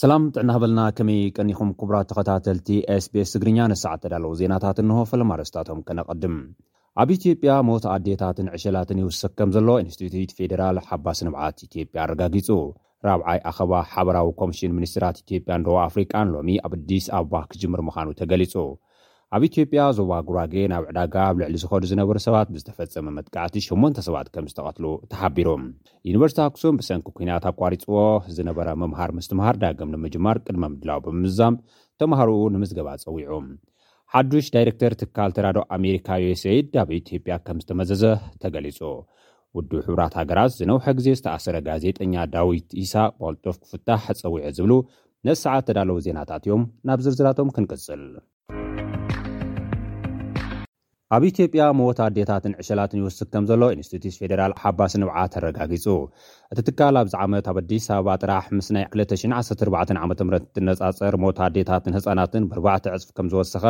ሰላም ጥዕና ሃበልና ከመይ ቀኒኹም ክቡራት ተኸታተልቲ ስቤስ ትግርኛ ንሰዓት ተዳለዉ ዜናታት እንሆ ፈለማርስታቶም ከነቐድም ኣብ ኢትዮጵያ ሞት ኣዴታትን ዕሸላትን ይውሰክ ከም ዘሎ ኢንስቲትዩት ፌደራል ሓባስ ንብዓት ኢትዮጵያ ኣረጋጊጹ ራብዓይ ኣኸባ ሓበራዊ ኮምሽን ሚኒስትራት ኢትዮጵያን ደቡብ ኣፍሪቃን ሎሚ ኣብ ኣዲስ ኣበባ ክጅምር ምዃኑ ተገሊጹ። ኣብ ኢትዮጵያ ዞባ ጉራጌ ናብ ዕዳጋ ኣብ ልዕሊ ዝኸዱ ዝነበሩ ሰባት ብዝተፈጸመ መጥቃዕቲ ሸሞንተ ሰባት ከም ዝተቐትሉ ተሓቢሩ። ዩኒቨርሲቲ ኣክሱም ብሰንኪ ኲናት ኣቋሪጽዎ ዝነበረ ምምሃር ምስትምሃር ዳግም ንምጅማር ቅድመ ምድላው ብምምዛም ተምሃሮኡ ንምዝገባ ጸዊዑ። ሓዱሽ ዳይረክተር ትካል ተራድኦ ኣሜሪካ ዩኤስኤይድ ኣብ ኢትዮጵያ ከም ዝተመዘዘ ተገሊጹ። ውድብ ሕቡራት ሃገራት ዝነውሐ ግዜ ዝተኣሰረ ጋዜጠኛ ዳዊት ኢሳቕ ብቕልጡፍ ክፍታሕ ጸዊዑ ዝብሉ ነዚ ሰዓት እተዳለዉ ዜናታት እዮም። ናብ ዝርዝራቶም ክንቅጽል። ኣብ ኢትዮጵያ መወት ኣዴታትን ዕሸላትን ይውስክ ከምዘሎ ኢንስቲትዩት ፌዴራል ሓባሲ ንብዓት ኣረጋጊጹ። እቲ ትካል ኣብዚ ዓመት ኣብ ኣዲስ ኣበባ ጥራሕ ምስ ናይ ክልተ ሽሕን ዓሰርተ ኣርባዕተን ዓመተ ምህረት እንትነጻጸር ሞት ኣዴታትን ህጻናትን ብኣርባዕተ ዕጽፊ ከምዝወሰኸ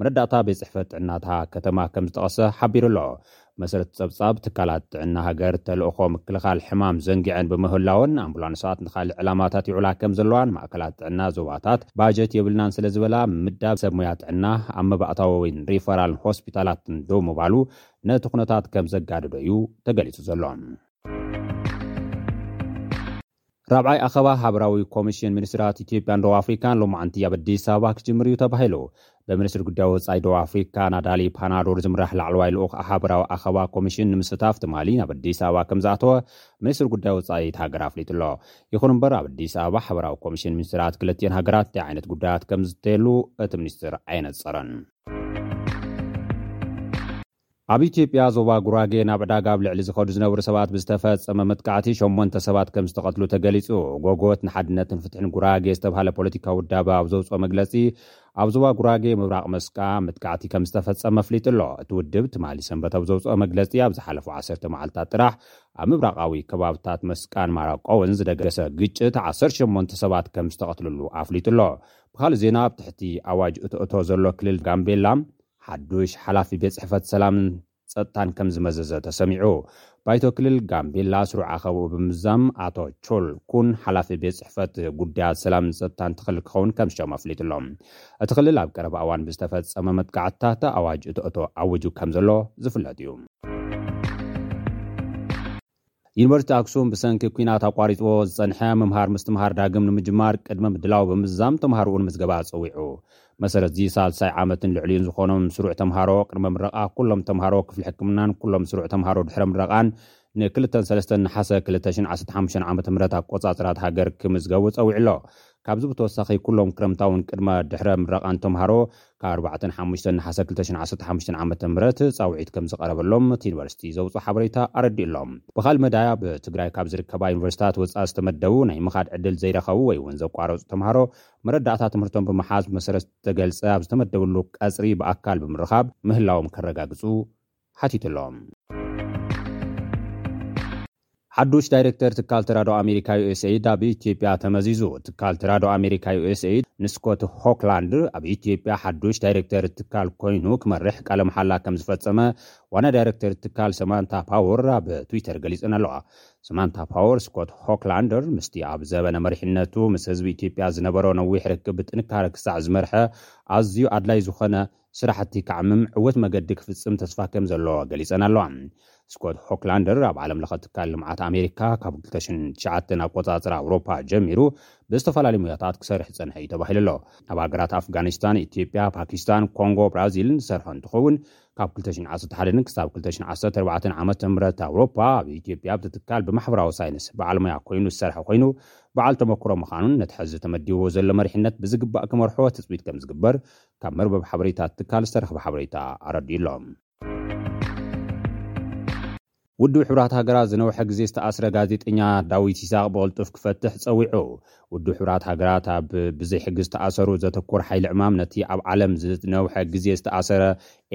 መረዳእታ ቤት ጽሕፈት ጥዕና እታ ከተማ ከምዝጠቐሰ ሓቢሩ'ሎ። ብመሰረት ጸብጻብ ትካላት ጥዕና ሃገር፣ ተልእኾ ምክልኻል ሕማም ዘንጊዐን ብምህላወን፣ ኣምቡላንሳት ንኻልእ ዕላማታት ይውዕላ ከምዘለዋን ማእከላት ጥዕና ዞባታት ባጀት የብልናን ስለዝበላ፣ ምምዳብ ሰብ ሞያ ጥዕና ኣብ መባእታዎዊን ሪፈራልን ሆስፒታላትን ደው ምባሉ ነቲ ኩነታት ከምዘጋደዶ'ዩ ተገሊጹ ዘሎ። ራብዓይ ኣኸባ ሃብራዊ ኮሚሽን ሚኒስትራት ኢትዮጵያን ደቡብ ኣፍሪካን ሎማዕንቲ ኣብ ኣዲስ ኣበባ ክጅምር እዩ ተባሂሉ። ብሚኒስትር ጉዳይ ወፃኢ ደቡብ ኣፍሪካ ናዳሊ ፓናዶር ዝምራሕ ላዕለዋይ ልኡኽ ኣሃብራዊ ኣኸባ ኮሚሽን ንምስታፍ ትማሊ ናብ ኣዲስ ኣበባ ከምዝኣተወ ሚኒስትር ጉዳይ ወፃኢ እቲ ሃገር ኣፍሊጡ ኣሎ። ይኹን እምበር ኣብ ኣዲስ ኣበባ ሓበራዊ ኮሚሽን ሚኒስትራት ክልቲኤን ሃገራት እንታይ ዓይነት ጉዳያት ከምዝዝተየሉ እቲ ሚኒስትር ኣየነፀረን። ኣብ ኢትዮጵያ ዞባ ጉራጌ ናብ ዕዳጋ ኣብ ልዕሊ ዝኸዱ ዝነበሩ ሰባት ብዝተፈጸመ መጥቃዕቲ ሸሞንተ ሰባት ከምዝተቐትሉ ተገሊጹ። ጎጎት ንሓድነትን ፍትሕን ጉራጌ ዝተብሃለ ፖለቲካዊ ውዳበ ኣብ ዘውጽኦ መግለጺ፣ ኣብ ዞባ ጉራጌ ምብራቕ መስቃ መጥቃዕቲ ከምዝተፈጸመ ኣፍሊጡ'ሎ። እቲ ውድብ ትማሊ ሰንበት ኣብ ዘውጽኦ መግለጺ፣ ኣብ ዝሓለፉ ዓሰርተ መዓልታት ጥራሕ ኣብ ምብራቓዊ ከባብታት መስቃን ማራቆውን ዝደገሰ ግጭት ዓሰርተ ሸሞንተ ሰባት ከምዝተቐትሉሉ ኣፍሊጡ'ሎ። ብኻልእ ዜና ኣብ ትሕቲ ኣዋጅ እትእቶ ዘሎ ክልል ጋምቤላ፣ ሓዱሽ ሓላፊ ቤት ፅሕፈት ሰላምን ፀጥታን ከምዝመዘዘ ተሰሚዑ። ባይቶ ክልል ጋምቤላ ስሩዕ ኣኸብኡ ብምዛም ኣቶ ቾል ኩን ሓላፊ ቤት ፅሕፈት ጉዳያት ሰላምን ፀጥታን እቲ ክልል ክኸውን ከምዝሸሞ ኣፍሊጡ ኣሎ። እቲ ክልል ኣብ ቀረባ እዋን ብዝተፈፀመ መጥቃዕትታት ኣዋጅ እቶእቶ ኣዊጁ ከምዘሎ ዝፍለጥ እዩ። ዩኒቨርሲቲ ኣክሱም ብሰንኪ ኲናት ኣቋሪፅዎ ዝፀንሐ ምምሃር ምስትምሃር ዳግም ንምጅማር ቅድመ ምድላው ብምዝዛም ተምሃሮኡ ንምዝገባ ፀዊዑ። ብመሰረት እዚ ሳልሳይ ዓመትን ልዕሊኡን ዝኾኖም ስሩዕ ተምሃሮ ቅድመ ምረቓ፣ ኩሎም ተምሃሮ ክፍሊ ሕክምናን ኩሎም ስሩዕ ተምሃሮ ድሕረ ምረቓን ን ክልተን ሰለስተን ነሓሰ ክልተ ሽሕን ዓሰርተ ሓሙሽተን ዓመተ ምህረት ኣቆፃፅራ እታ ሃገር ክምዝገቡ ፀዊዑ ኣሎ። ካብዚ ብተወሳኺ ኩሎም ክረምታውን ቅድመ ድሕረ ምረቓን ተምሃሮ ካብ ኣርባዕተን ሓሙሽተን ነሓሰ ክልተ ሽሕን ዓሰርተ ሓሙሽተን ዓመተ ምህረት ፃውዒት ከምዝቐረበሎም እቲ ዩኒቨርሲቲ ዘውፅኦ ሓበሬታ ኣረዲኡ ኣሎ። ብኻሊእ መዳይ ኣብ ትግራይ ካብ ዝርከባ ዩኒቨርሲታት ወፃኢ ዝተመደቡ ናይ ምኻድ ዕድል ዘይረኸቡ ወይ እውን ዘቋረፁ ተምሃሮ መረዳእታ ትምህርቶም ብምሓዝ ብመሰረት ዝተገልፀ ኣብ ዝተመደብሉ ቀፅሪ ብኣካል ብምርኻብ ምህላዎም ከረጋግፁ ሓቲቱ ኣሎ። ሓዱሽ ዳይሬክተር ትካል ተራድኦ ኣሜሪካ ዩኤስኤይድ ኣብ ኢትዮጵያ ተመዚዙ። ትካል ተራድኦ ኣሜሪካ ዩኤስኤይድ ንስኮት ሆክላንድ ኣብ ኢትዮጵያ ሓዱሽ ዳይሬክተር እቲ ትካል ኮይኑ ክመርሕ ቃለ መሓላ ከምዝፈፀመ ዋና ዳይሬክተር እቲ ትካል ሰማንታ ፓወር ኣብ ትዊተር ገሊፀን ኣለዋ። ሰማንታ ፓወር ስኮት ሆክላንደር ምስቲ ኣብ ዘበነ መሪሕነቱ ምስ ህዝቢ ኢትዮጵያ ዝነበሮ ነዊሕ ርክብ ብጥንካረ ክሳዕ ዝመርሐ ኣዝዩ ኣድላይ ዝኾነ ስራሕቲ ክዓምም ዕወት መገዲ ክፍፅም ተስፋ ከም ዘሎ ገሊፀን ኣለዋ። ስኮት ሆክላንደር ኣብ ዓለም ለኸ ትካል ልምዓት ኣሜሪካ ካብ ክልተ ሽሕን ትሽዓተን ኣቆፃፅራ ኣውሮፓ ጀሚሩ ብዝተፈላለዩ ሙያታት ክሰርሕ ዝፀንሐ እዩ ተባሂሉ ኣሎ። ኣብ ሃገራት ኣፍጋኒስታን፣ ኢትዮጵያ፣ ፓኪስታን፣ ኮንጎ ብራዚልን ዝሰርሐ እንትኸውን ካብ ክልተ ሽሕን ዓሰርተ ሓደን ክሳብ ክልተ ሽሕን ዓሰርተ ኣርባዕተን ዓመተ ምህረት ኣውሮፓ ኣብ ኢትዮጵያ ኣብቲ ትካል ብማሕበራዊ ሳይንስ በዓል ሙያ ኮይኑ ዝሰርሐ ኮይኑ በዓል ተሞክሮ ምኻኑን ነቲ ሐዚ ተመዲቡዎ ዘሎ መሪሕነት ብዝግባእ ክመርሖ ትፅቢት ከም ዝግበር ካብ መርበብ ሓበሬታ እቲ ትካል ዝተረኽበ ሓበሬታ ኣረዲኡ ኣሎ። ውድብ ሕቡራት ሃገራት ዝነውሐ ግዜ ዝተኣስረ ጋዜጠኛ ዳዊት ይስሃቅ ብቕልጡፍ ክፈትሕ ጸዊዑ። ውድብ ሕቡራት ሃገራት ኣብ ብዘይ ሕጊ ዝተኣሰሩ ዘተኮር ሓይሊ ዕማም ነቲ ኣብ ዓለም ዝነውሐ ግዜ ዝተኣሰረ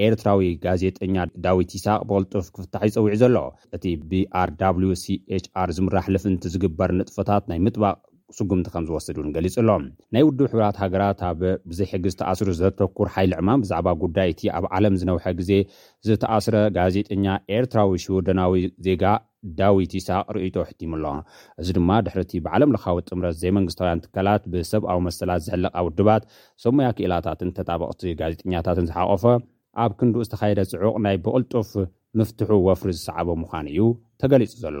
ኤርትራዊ ጋዜጠኛ ዳዊት ይስሃቅ ብቕልጡፍ ክፍታሕ'ዩ ጸዊዑ ዘሎ። እቲ ብ RWCHR ዝምራሕ ልፍንቲ ዝግበር ንጥፈታት ናይ ምጥባቕ ስጉምቲ ከም ዝወስድ እውን ገሊጹ ኣሎ። ናይ ውድብ ሕቡራት ሃገራት ኣብ ብዘይሕጊ ዝተኣስሩ ዘተኩር ሓይሊ ዕማም ብዛዕባ ጉዳይ እቲ ኣብ ዓለም ዝነውሐ ግዜ ዝተኣስረ ጋዜጠኛ ኤርትራዊ ሽወደናዊ ዜጋ ዳዊት ይስሃቅ ርእይቶ ኣሕቲሙ ኣሎ። እዚ ድማ ድሕሪ እቲ ብዓለም ለኻዊ ጥምረት ዘይመንግስታውያን ትካላት፣ ብሰብኣዊ መሰላት ዝሕለቓ ውድባት፣ ሰብ ሞያ ክኢላታትን ተጣበቕቲ ጋዜጠኛታትን ዝሓቖፈ፣ ኣብ ክንድኡ ዝተኻየደ ጽዑቕ ናይ ብቕልጡፍ ምፍትሑ ወፍሪ ዝሰዓቦ ምዃኑ እዩ ተገሊጹ ዘሎ።